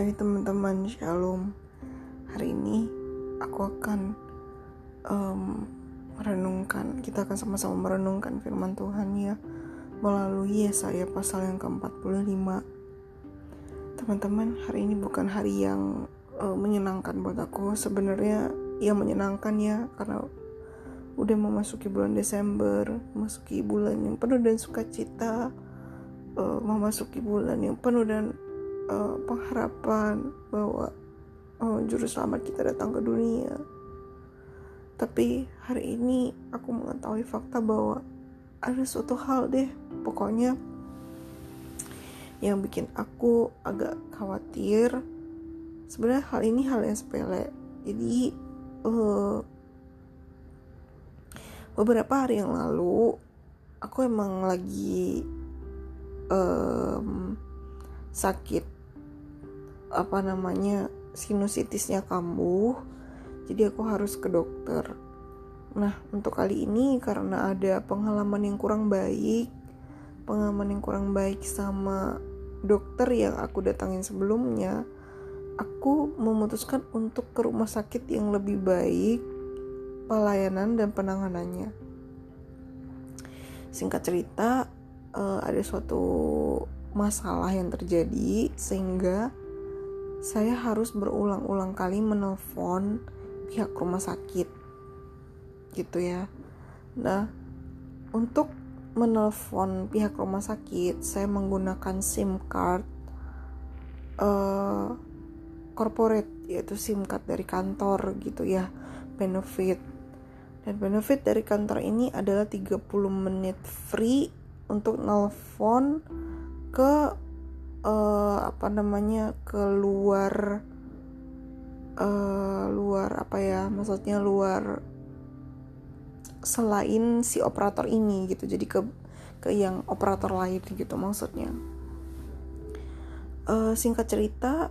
Hai teman-teman, shalom. Hari ini aku akan um, merenungkan, kita akan sama-sama merenungkan firman Tuhan ya melalui Yesaya pasal yang ke-45. Teman-teman, hari ini bukan hari yang uh, menyenangkan buat aku. Sebenarnya yang menyenangkan ya karena udah memasuki bulan Desember, memasuki bulan yang penuh dan sukacita, uh, memasuki bulan yang penuh dan uh, pengharapan bahwa uh, juru selamat kita datang ke dunia. Tapi hari ini aku mengetahui fakta bahwa ada suatu hal deh, pokoknya yang bikin aku agak khawatir. Sebenarnya hal ini hal yang sepele. Jadi uh, beberapa hari yang lalu aku emang lagi um, sakit apa namanya sinusitisnya kambuh jadi aku harus ke dokter. Nah untuk kali ini karena ada pengalaman yang kurang baik pengalaman yang kurang baik sama dokter yang aku datangin sebelumnya aku memutuskan untuk ke rumah sakit yang lebih baik pelayanan dan penanganannya. Singkat cerita uh, ada suatu masalah yang terjadi sehingga saya harus berulang-ulang kali menelpon pihak rumah sakit. Gitu ya. Nah untuk menelpon pihak rumah sakit saya menggunakan SIM card uh, corporate yaitu SIM card dari kantor gitu ya. Benefit. Dan benefit dari kantor ini adalah 30 menit free untuk nelpon ke uh, apa namanya keluar uh, luar apa ya maksudnya luar selain si operator ini gitu. Jadi ke ke yang operator lain gitu maksudnya. Uh, singkat cerita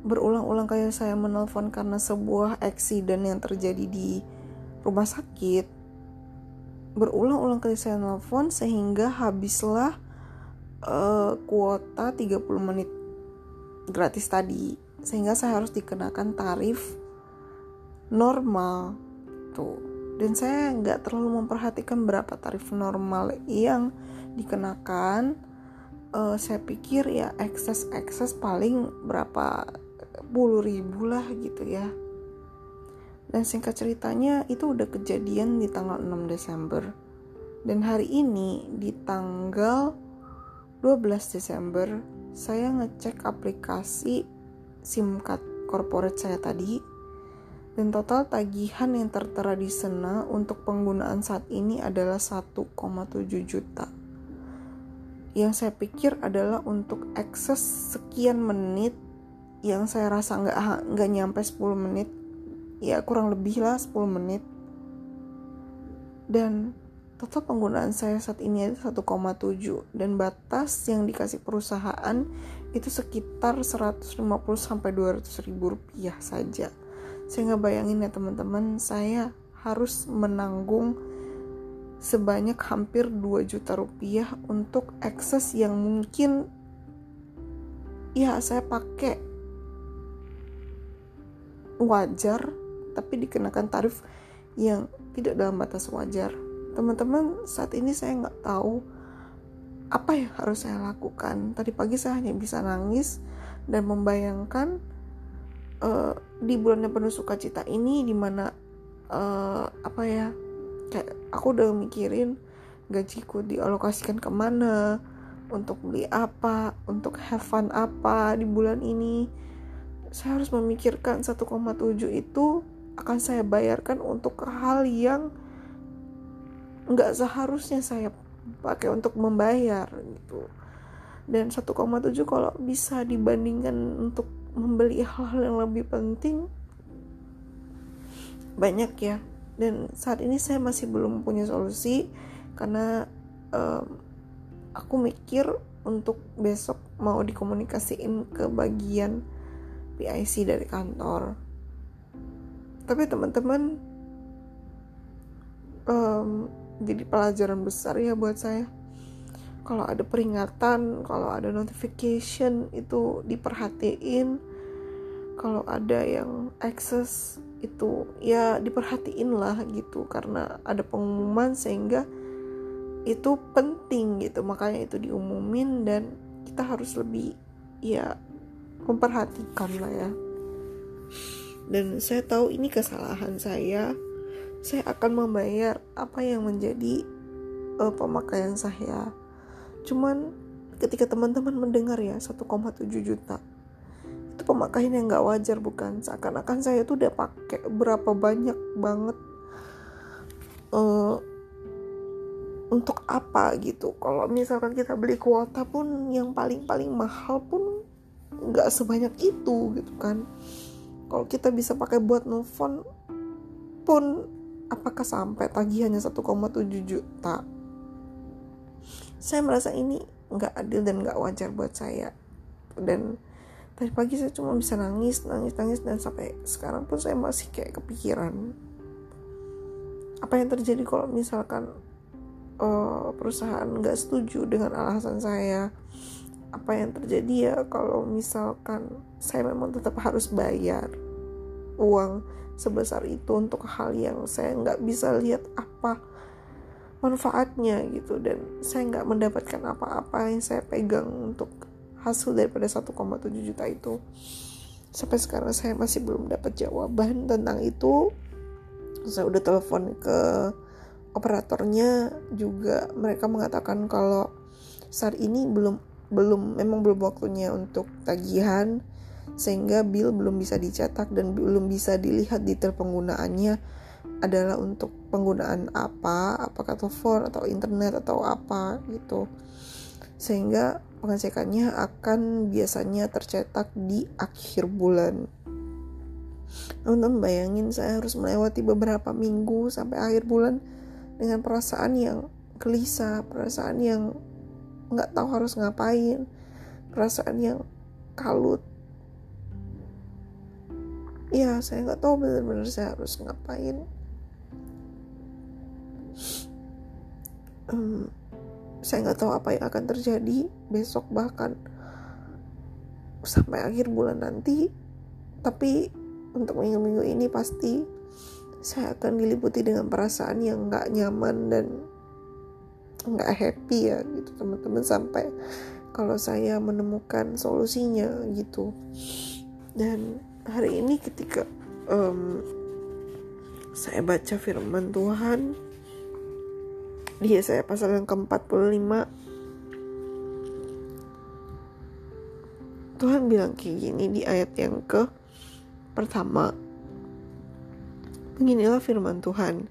berulang-ulang kayak saya menelpon karena sebuah accident yang terjadi di rumah sakit. Berulang-ulang kali saya nelpon sehingga habislah uh, kuota 30 menit gratis tadi sehingga saya harus dikenakan tarif normal. Tuh. Dan saya nggak terlalu memperhatikan berapa tarif normal yang dikenakan. Uh, saya pikir ya ekses ekses paling berapa puluh ribu lah gitu ya. Dan singkat ceritanya itu udah kejadian di tanggal 6 Desember. Dan hari ini di tanggal 12 Desember, saya ngecek aplikasi SIM card corporate saya tadi dan total tagihan yang tertera di sana untuk penggunaan saat ini adalah 1,7 juta. Yang saya pikir adalah untuk akses sekian menit yang saya rasa nggak nggak nyampe 10 menit, ya kurang lebih lah 10 menit. Dan Total penggunaan saya saat ini itu 1,7 dan batas yang dikasih perusahaan itu sekitar 150 sampai 200 ribu rupiah saja. Saya nggak bayangin ya teman-teman, saya harus menanggung sebanyak hampir 2 juta rupiah untuk akses yang mungkin ya saya pakai wajar tapi dikenakan tarif yang tidak dalam batas wajar teman-teman saat ini saya nggak tahu apa yang harus saya lakukan. Tadi pagi saya hanya bisa nangis dan membayangkan uh, di bulan yang penuh sukacita ini di mana uh, apa ya kayak aku udah mikirin gajiku dialokasikan ke mana untuk beli apa untuk have fun apa di bulan ini. Saya harus memikirkan 1,7 itu akan saya bayarkan untuk hal yang nggak seharusnya saya pakai untuk membayar gitu. Dan 1,7 kalau bisa dibandingkan untuk membeli hal-hal yang lebih penting banyak ya. Dan saat ini saya masih belum punya solusi karena um, aku mikir untuk besok mau dikomunikasiin ke bagian PIC dari kantor. Tapi teman-teman um, jadi pelajaran besar ya buat saya. Kalau ada peringatan kalau ada notification itu diperhatiin. Kalau ada yang ekses itu ya diperhatiin lah gitu. Karena ada pengumuman sehingga itu penting gitu. Makanya itu diumumin dan kita harus lebih ya memperhatikan lah ya. Dan saya tahu ini kesalahan saya saya akan membayar apa yang menjadi uh, pemakaian saya. Cuman ketika teman-teman mendengar ya 1,7 juta itu pemakaian yang nggak wajar bukan? Seakan-akan saya tuh udah pakai berapa banyak banget uh, untuk apa gitu. Kalau misalkan kita beli kuota pun yang paling-paling mahal pun nggak sebanyak itu gitu kan. Kalau kita bisa pakai buat nelfon pun apakah sampai tagihannya 1,7 juta? Saya merasa ini nggak adil dan nggak wajar buat saya. Dan tadi pagi saya cuma bisa nangis nangis nangis dan sampai sekarang pun saya masih kayak kepikiran. Apa yang terjadi kalau misalkan uh, perusahaan nggak setuju dengan alasan saya? Apa yang terjadi ya kalau misalkan saya memang tetap harus bayar uang sebesar itu untuk hal yang saya nggak bisa lihat apa manfaatnya gitu. Dan saya nggak mendapatkan apa-apa yang saya pegang untuk hasil daripada 1,7 juta itu. Sampai sekarang saya masih belum dapat jawaban tentang itu. Saya udah telepon ke operatornya juga. Mereka mengatakan kalau saat ini belum belum memang belum waktunya untuk tagihan sehingga bill belum bisa dicetak dan belum bisa dilihat detail penggunaannya adalah untuk penggunaan apa, apakah telepon atau internet atau apa gitu. Sehingga pengecekannya akan biasanya tercetak di akhir bulan. Namun bayangin saya harus melewati beberapa minggu sampai akhir bulan dengan perasaan yang gelisah, perasaan yang nggak tahu harus ngapain, perasaan yang kalut, ya saya nggak tahu benar-benar saya harus ngapain. Um, saya nggak tahu apa yang akan terjadi besok bahkan sampai akhir bulan nanti. Tapi untuk minggu-minggu ini pasti saya akan diliputi dengan perasaan yang nggak nyaman dan nggak happy ya gitu teman-teman sampai kalau saya menemukan solusinya gitu. Dan hari ini ketika um, saya baca firman Tuhan di saya pasal yang ke-45 Tuhan bilang kayak gini di ayat yang ke pertama Beginilah firman Tuhan.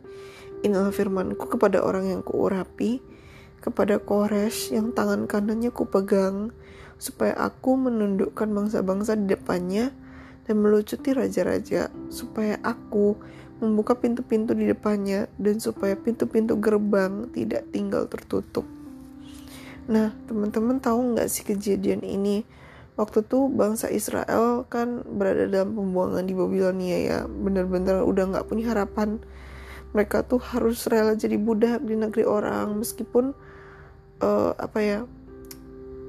Inilah firmanku kepada orang yang kuurapi Kepada Kores yang tangan kanannya kupegang Supaya aku menundukkan bangsa-bangsa di depannya dan melucuti raja-raja, supaya aku membuka pintu-pintu di depannya dan supaya pintu-pintu gerbang tidak tinggal tertutup. Nah, teman-teman tahu nggak sih kejadian ini? Waktu itu bangsa Israel kan berada dalam pembuangan di Babilonia ya, benar-benar udah nggak punya harapan. Mereka tuh harus rela jadi budak di negeri orang, meskipun uh, apa ya?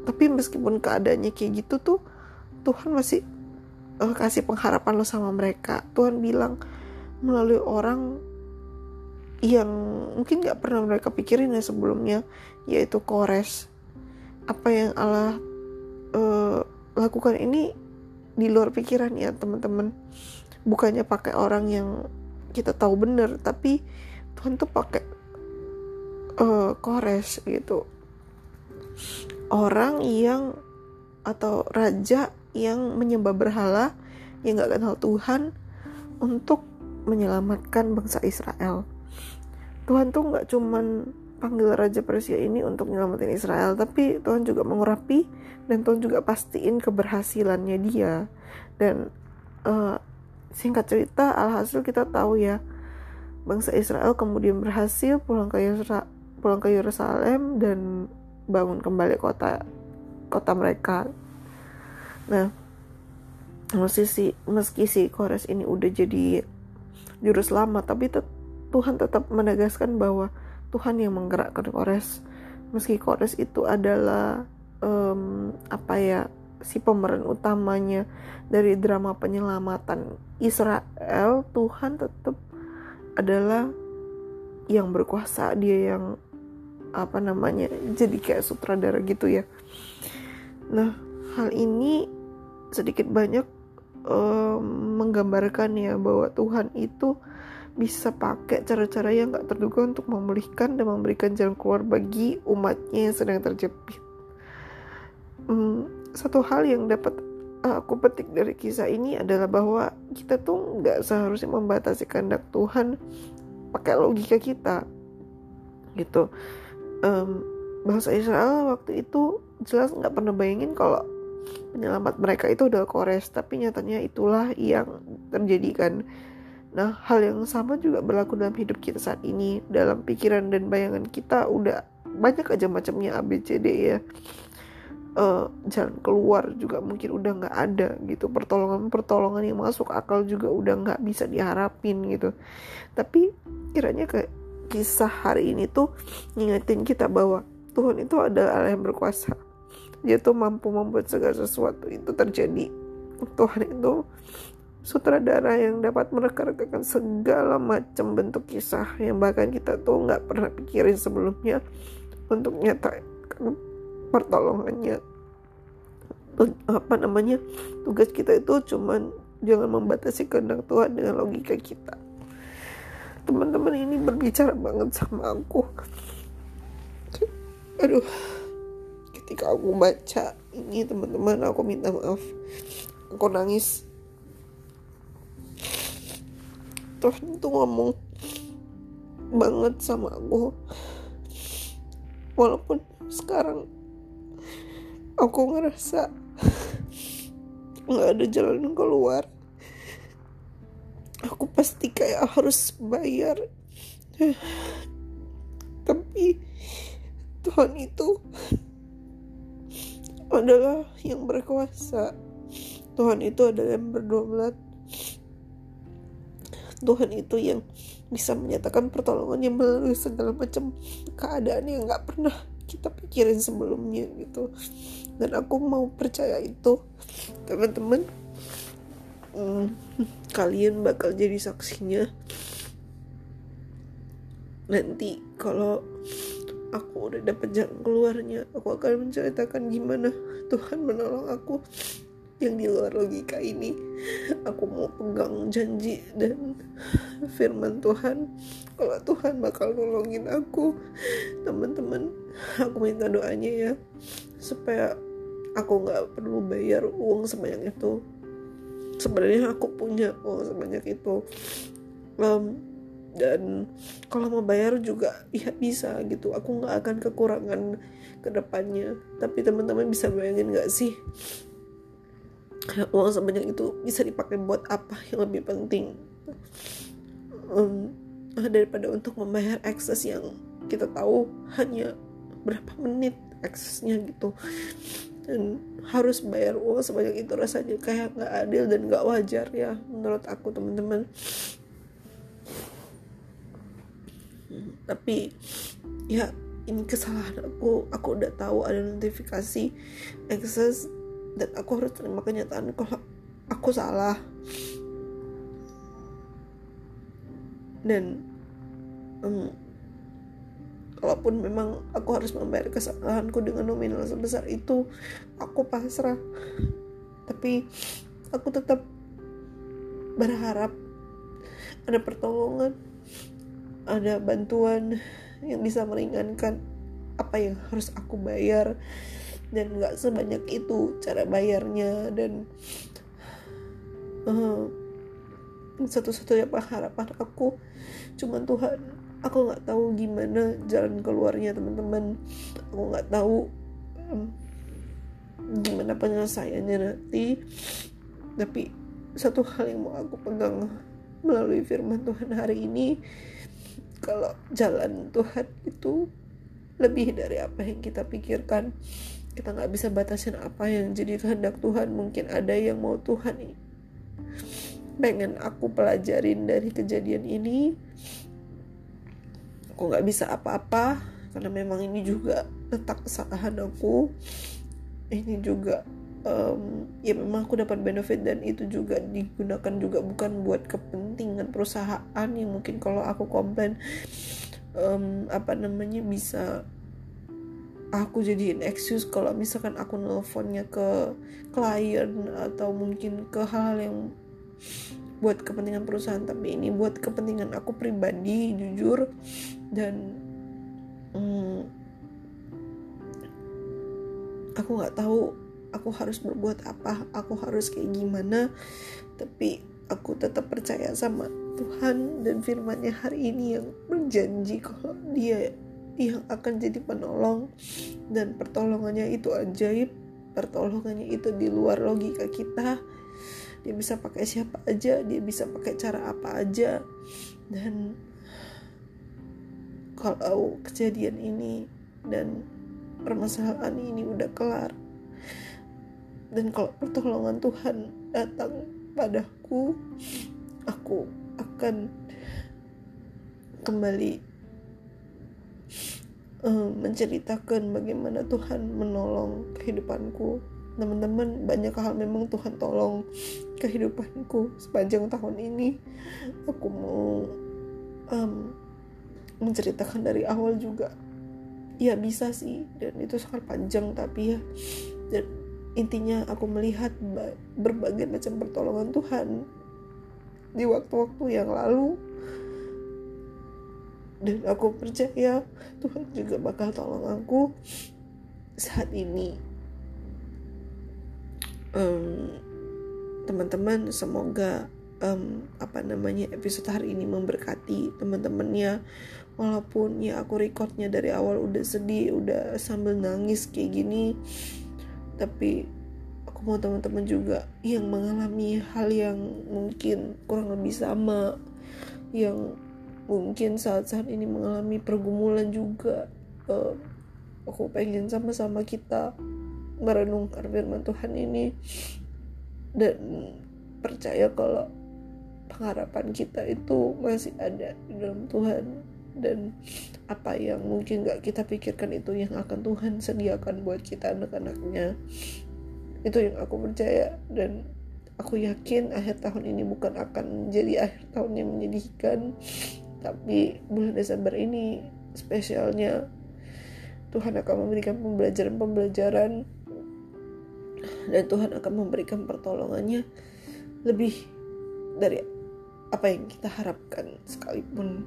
Tapi meskipun keadaannya kayak gitu tuh, Tuhan masih uh, kasih pengharapan lo sama mereka. Tuhan bilang melalui orang yang mungkin gak pernah mereka pikirin ya sebelumnya yaitu Kores. Apa yang Allah uh, lakukan ini di luar pikiran ya teman-teman. Bukannya pakai orang yang kita tahu bener tapi Tuhan tuh pakai uh, Kores gitu. Orang yang atau raja yang menyembah berhala yang gak kenal Tuhan untuk menyelamatkan bangsa Israel. Tuhan tuh gak cuman panggil Raja Persia ini untuk menyelamatin Israel, tapi Tuhan juga mengurapi dan Tuhan juga pastiin keberhasilannya dia. Dan uh, singkat cerita, alhasil kita tahu ya, bangsa Israel kemudian berhasil pulang ke Yusra, pulang ke Yerusalem dan bangun kembali kota kota mereka Nah, meski si, meski si Kores ini udah jadi juru selamat, tapi tet Tuhan tetap menegaskan bahwa Tuhan yang menggerakkan Kores. Meski Kores itu adalah um, apa ya si pemeran utamanya dari drama penyelamatan Israel Tuhan tetap adalah yang berkuasa dia yang apa namanya jadi kayak sutradara gitu ya nah hal ini sedikit banyak um, menggambarkan ya bahwa Tuhan itu bisa pakai cara-cara yang gak terduga untuk memulihkan dan memberikan jalan keluar bagi umatnya yang sedang terjepit. Hmm, satu hal yang dapat aku petik dari kisah ini adalah bahwa kita tuh nggak seharusnya membatasi kehendak Tuhan pakai logika kita gitu um, bahasa Israel waktu itu jelas nggak pernah bayangin kalau penyelamat mereka itu adalah Kores tapi nyatanya itulah yang terjadi kan. Nah hal yang sama juga berlaku dalam hidup kita saat ini. Dalam pikiran dan bayangan kita udah banyak aja macamnya ABCD ya uh, jalan keluar juga mungkin udah nggak ada gitu. Pertolongan pertolongan yang masuk akal juga udah nggak bisa diharapin gitu. Tapi kiranya ke kisah hari ini tuh ngingetin kita bahwa Tuhan itu adalah Allah yang berkuasa dia tuh mampu membuat segala sesuatu itu terjadi. Tuhan itu sutradara yang dapat merekarkan segala macam bentuk kisah yang bahkan kita tuh nggak pernah pikirin sebelumnya untuk nyatakan pertolongannya. Apa namanya? Tugas kita itu cuman jangan membatasi kehendak Tuhan dengan logika kita. Teman-teman ini berbicara banget sama aku. Aduh ketika aku baca ini teman-teman aku minta maaf. Aku nangis. Tuhan itu ngomong banget sama aku. Walaupun sekarang aku ngerasa nggak ada jalan keluar aku pasti kayak harus bayar. Tapi Tuhan itu adalah yang berkuasa. Tuhan itu adalah yang berdaulat. Tuhan itu yang bisa menyatakan pertolongannya melalui segala macam keadaan yang nggak pernah kita pikirin sebelumnya gitu dan aku mau percaya itu teman-teman hmm, kalian bakal jadi saksinya nanti kalau aku udah dapat jalan keluarnya. Aku akan menceritakan gimana Tuhan menolong aku yang di luar logika ini. Aku mau pegang janji dan firman Tuhan. Kalau Tuhan bakal nolongin aku teman-teman aku minta doanya ya supaya aku nggak perlu bayar uang sebanyak itu. Sebenarnya aku punya uang sebanyak itu. Um, dan kalau mau bayar juga ya bisa gitu. Aku nggak akan kekurangan ke depannya tapi teman-teman bisa bayangin nggak sih? Uang sebanyak itu bisa dipakai buat apa yang lebih penting? Um, daripada untuk membayar akses yang kita tahu hanya berapa menit aksesnya gitu. Dan harus bayar uang sebanyak itu rasanya kayak nggak adil dan nggak wajar ya menurut aku teman-teman tapi ya ini kesalahan aku. Aku udah tahu ada notifikasi access dan aku harus terima kenyataan kalau aku salah. Dan um, kalaupun memang aku harus membayar kesalahanku dengan nominal sebesar itu aku pasrah. Tapi aku tetap berharap ada pertolongan ada bantuan yang bisa meringankan apa yang harus aku bayar. Dan nggak sebanyak itu cara bayarnya. Dan uh, satu-satunya harapan aku cuma Tuhan aku nggak tahu gimana jalan keluarnya teman-teman. Aku nggak tahu um, gimana penyelesaiannya nanti. Tapi satu hal yang mau aku pegang melalui firman Tuhan hari ini kalau jalan Tuhan itu lebih dari apa yang kita pikirkan. Kita nggak bisa batasin apa yang jadi kehendak Tuhan. Mungkin ada yang mau Tuhan pengen aku pelajarin dari kejadian ini. Aku nggak bisa apa-apa karena memang ini juga letak kesalahan aku. Ini juga um, ya memang aku dapat benefit dan itu juga digunakan juga bukan buat kepentingan perusahaan yang mungkin kalau aku komplain um, apa namanya bisa aku jadiin excuse kalau misalkan aku nelfonnya ke klien atau mungkin ke hal yang buat kepentingan perusahaan. Tapi ini buat kepentingan aku pribadi jujur. Dan hmm, aku nggak tahu aku harus berbuat apa aku harus kayak gimana. Tapi aku tetap percaya sama Tuhan dan firmannya hari ini yang berjanji kalau dia yang akan jadi penolong. Dan pertolongannya itu ajaib pertolongannya itu di luar logika kita. Dia bisa pakai siapa aja dia bisa pakai cara apa aja. Dan kalau kejadian ini dan permasalahan ini udah kelar dan kalau pertolongan Tuhan datang padaku aku akan kembali uh, menceritakan bagaimana Tuhan menolong kehidupanku. Teman-teman banyak hal memang Tuhan tolong kehidupanku sepanjang tahun ini. Aku mau um, menceritakan dari awal juga. Ya bisa sih dan itu sangat panjang tapi ya dan intinya aku melihat berbagai macam pertolongan Tuhan di waktu-waktu yang lalu. Dan aku percaya Tuhan juga bakal tolong aku saat ini. Um, teman-teman semoga um, apa namanya episode hari ini memberkati teman-temannya. Walaupun ya aku recordnya dari awal udah sedih udah sambil nangis kayak gini tapi aku mau teman-teman juga yang mengalami hal yang mungkin kurang lebih sama yang mungkin saat-saat ini mengalami pergumulan juga. Uh, aku pengen sama-sama kita merenungkan firman Tuhan ini dan percaya kalau pengharapan kita itu masih ada di dalam Tuhan dan apa yang mungkin gak kita pikirkan itu yang akan Tuhan sediakan buat kita anak-anaknya. Itu yang aku percaya. Dan aku yakin akhir tahun ini bukan akan jadi akhir tahun yang menyedihkan. Tapi bulan Desember ini spesialnya Tuhan akan memberikan pembelajaran-pembelajaran. Dan Tuhan akan memberikan pertolongannya lebih dari apa yang kita harapkan sekalipun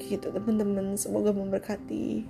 gitu teman-teman. Semoga memberkati